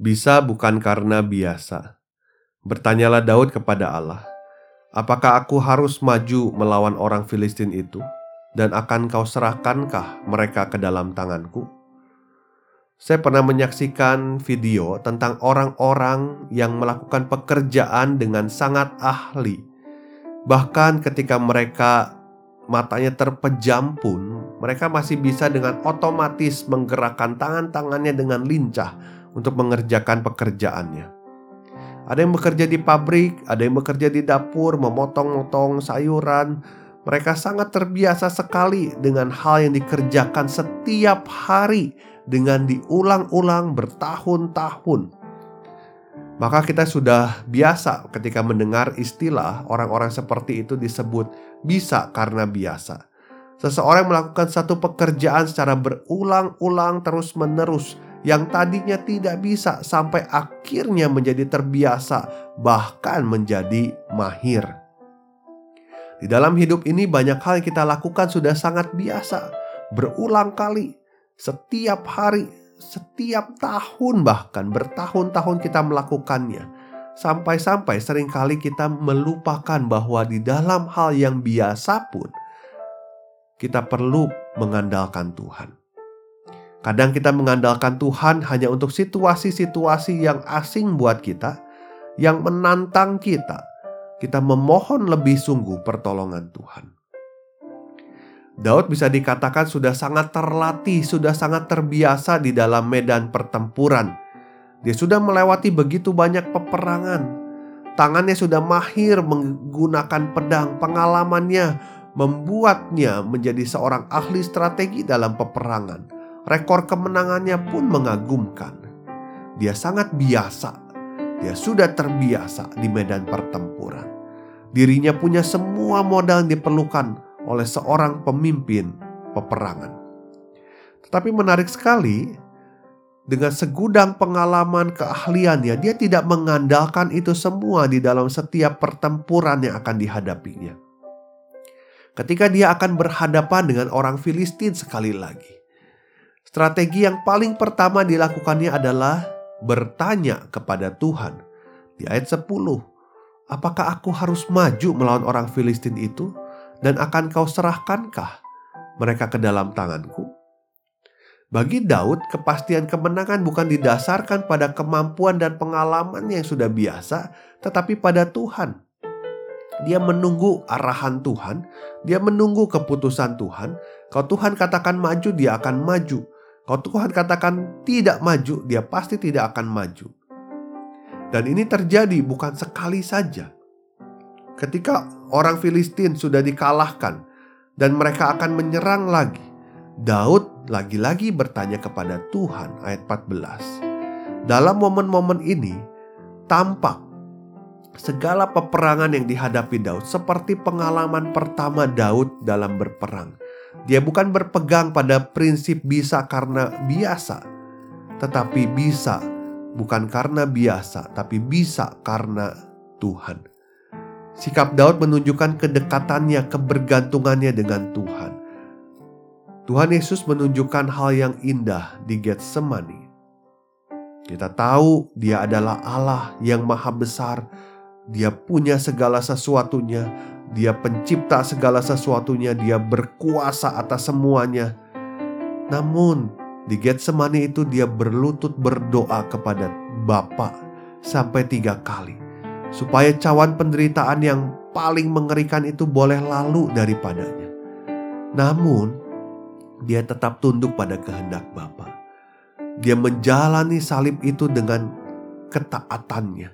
Bisa bukan karena biasa. Bertanyalah Daud kepada Allah, "Apakah aku harus maju melawan orang Filistin itu, dan akan kau serahkankah mereka ke dalam tanganku?" Saya pernah menyaksikan video tentang orang-orang yang melakukan pekerjaan dengan sangat ahli. Bahkan ketika mereka matanya terpejam pun, mereka masih bisa dengan otomatis menggerakkan tangan-tangannya dengan lincah untuk mengerjakan pekerjaannya. Ada yang bekerja di pabrik, ada yang bekerja di dapur, memotong-motong sayuran. Mereka sangat terbiasa sekali dengan hal yang dikerjakan setiap hari dengan diulang-ulang bertahun-tahun. Maka kita sudah biasa ketika mendengar istilah orang-orang seperti itu disebut bisa karena biasa. Seseorang melakukan satu pekerjaan secara berulang-ulang terus-menerus yang tadinya tidak bisa sampai akhirnya menjadi terbiasa, bahkan menjadi mahir. Di dalam hidup ini, banyak hal yang kita lakukan sudah sangat biasa, berulang kali, setiap hari, setiap tahun, bahkan bertahun-tahun kita melakukannya. Sampai-sampai sering kali kita melupakan bahwa di dalam hal yang biasa pun, kita perlu mengandalkan Tuhan. Kadang kita mengandalkan Tuhan hanya untuk situasi-situasi yang asing buat kita, yang menantang kita. Kita memohon lebih sungguh pertolongan Tuhan. Daud bisa dikatakan sudah sangat terlatih, sudah sangat terbiasa di dalam medan pertempuran. Dia sudah melewati begitu banyak peperangan. Tangannya sudah mahir menggunakan pedang. Pengalamannya membuatnya menjadi seorang ahli strategi dalam peperangan Rekor kemenangannya pun mengagumkan. Dia sangat biasa. Dia sudah terbiasa di medan pertempuran. Dirinya punya semua modal yang diperlukan oleh seorang pemimpin peperangan. Tetapi menarik sekali, dengan segudang pengalaman keahliannya, dia tidak mengandalkan itu semua di dalam setiap pertempuran yang akan dihadapinya. Ketika dia akan berhadapan dengan orang Filistin sekali lagi, Strategi yang paling pertama dilakukannya adalah bertanya kepada Tuhan. Di ayat 10, apakah aku harus maju melawan orang Filistin itu dan akan kau serahkankah mereka ke dalam tanganku? Bagi Daud, kepastian kemenangan bukan didasarkan pada kemampuan dan pengalaman yang sudah biasa, tetapi pada Tuhan. Dia menunggu arahan Tuhan, dia menunggu keputusan Tuhan. Kalau Tuhan katakan maju, dia akan maju. Kalau Tuhan katakan tidak maju, dia pasti tidak akan maju. Dan ini terjadi bukan sekali saja. Ketika orang Filistin sudah dikalahkan dan mereka akan menyerang lagi, Daud lagi-lagi bertanya kepada Tuhan ayat 14. Dalam momen-momen ini tampak segala peperangan yang dihadapi Daud seperti pengalaman pertama Daud dalam berperang dia bukan berpegang pada prinsip bisa karena biasa, tetapi bisa bukan karena biasa, tapi bisa karena Tuhan. Sikap Daud menunjukkan kedekatannya, kebergantungannya dengan Tuhan. Tuhan Yesus menunjukkan hal yang indah di Getsemani. Kita tahu Dia adalah Allah yang Maha Besar. Dia punya segala sesuatunya, dia pencipta segala sesuatunya, dia berkuasa atas semuanya. Namun, di Getsemani itu dia berlutut berdoa kepada Bapa sampai tiga kali. Supaya cawan penderitaan yang paling mengerikan itu boleh lalu daripadanya. Namun, dia tetap tunduk pada kehendak Bapa. Dia menjalani salib itu dengan ketaatannya.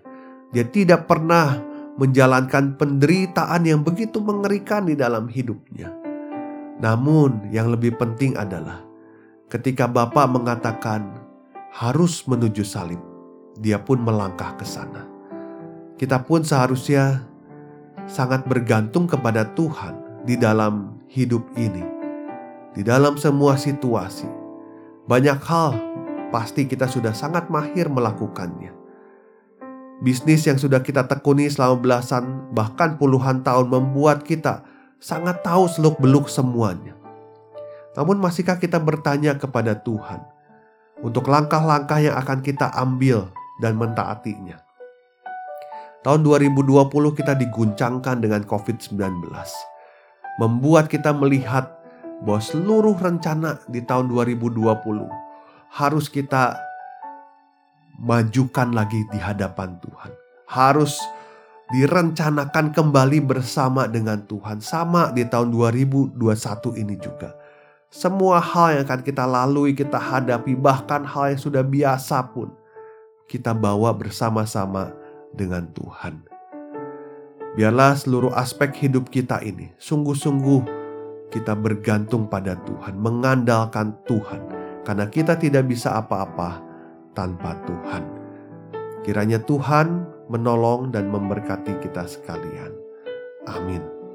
Dia tidak pernah menjalankan penderitaan yang begitu mengerikan di dalam hidupnya. Namun, yang lebih penting adalah ketika Bapak mengatakan harus menuju salib, dia pun melangkah ke sana. Kita pun seharusnya sangat bergantung kepada Tuhan di dalam hidup ini, di dalam semua situasi. Banyak hal pasti kita sudah sangat mahir melakukannya. Bisnis yang sudah kita tekuni selama belasan, bahkan puluhan tahun membuat kita sangat tahu seluk-beluk semuanya. Namun masihkah kita bertanya kepada Tuhan untuk langkah-langkah yang akan kita ambil dan mentaatinya? Tahun 2020 kita diguncangkan dengan COVID-19. Membuat kita melihat bahwa seluruh rencana di tahun 2020 harus kita majukan lagi di hadapan Tuhan. Harus direncanakan kembali bersama dengan Tuhan. Sama di tahun 2021 ini juga. Semua hal yang akan kita lalui, kita hadapi, bahkan hal yang sudah biasa pun, kita bawa bersama-sama dengan Tuhan. Biarlah seluruh aspek hidup kita ini sungguh-sungguh kita bergantung pada Tuhan, mengandalkan Tuhan, karena kita tidak bisa apa-apa tanpa Tuhan. Kiranya Tuhan menolong dan memberkati kita sekalian. Amin.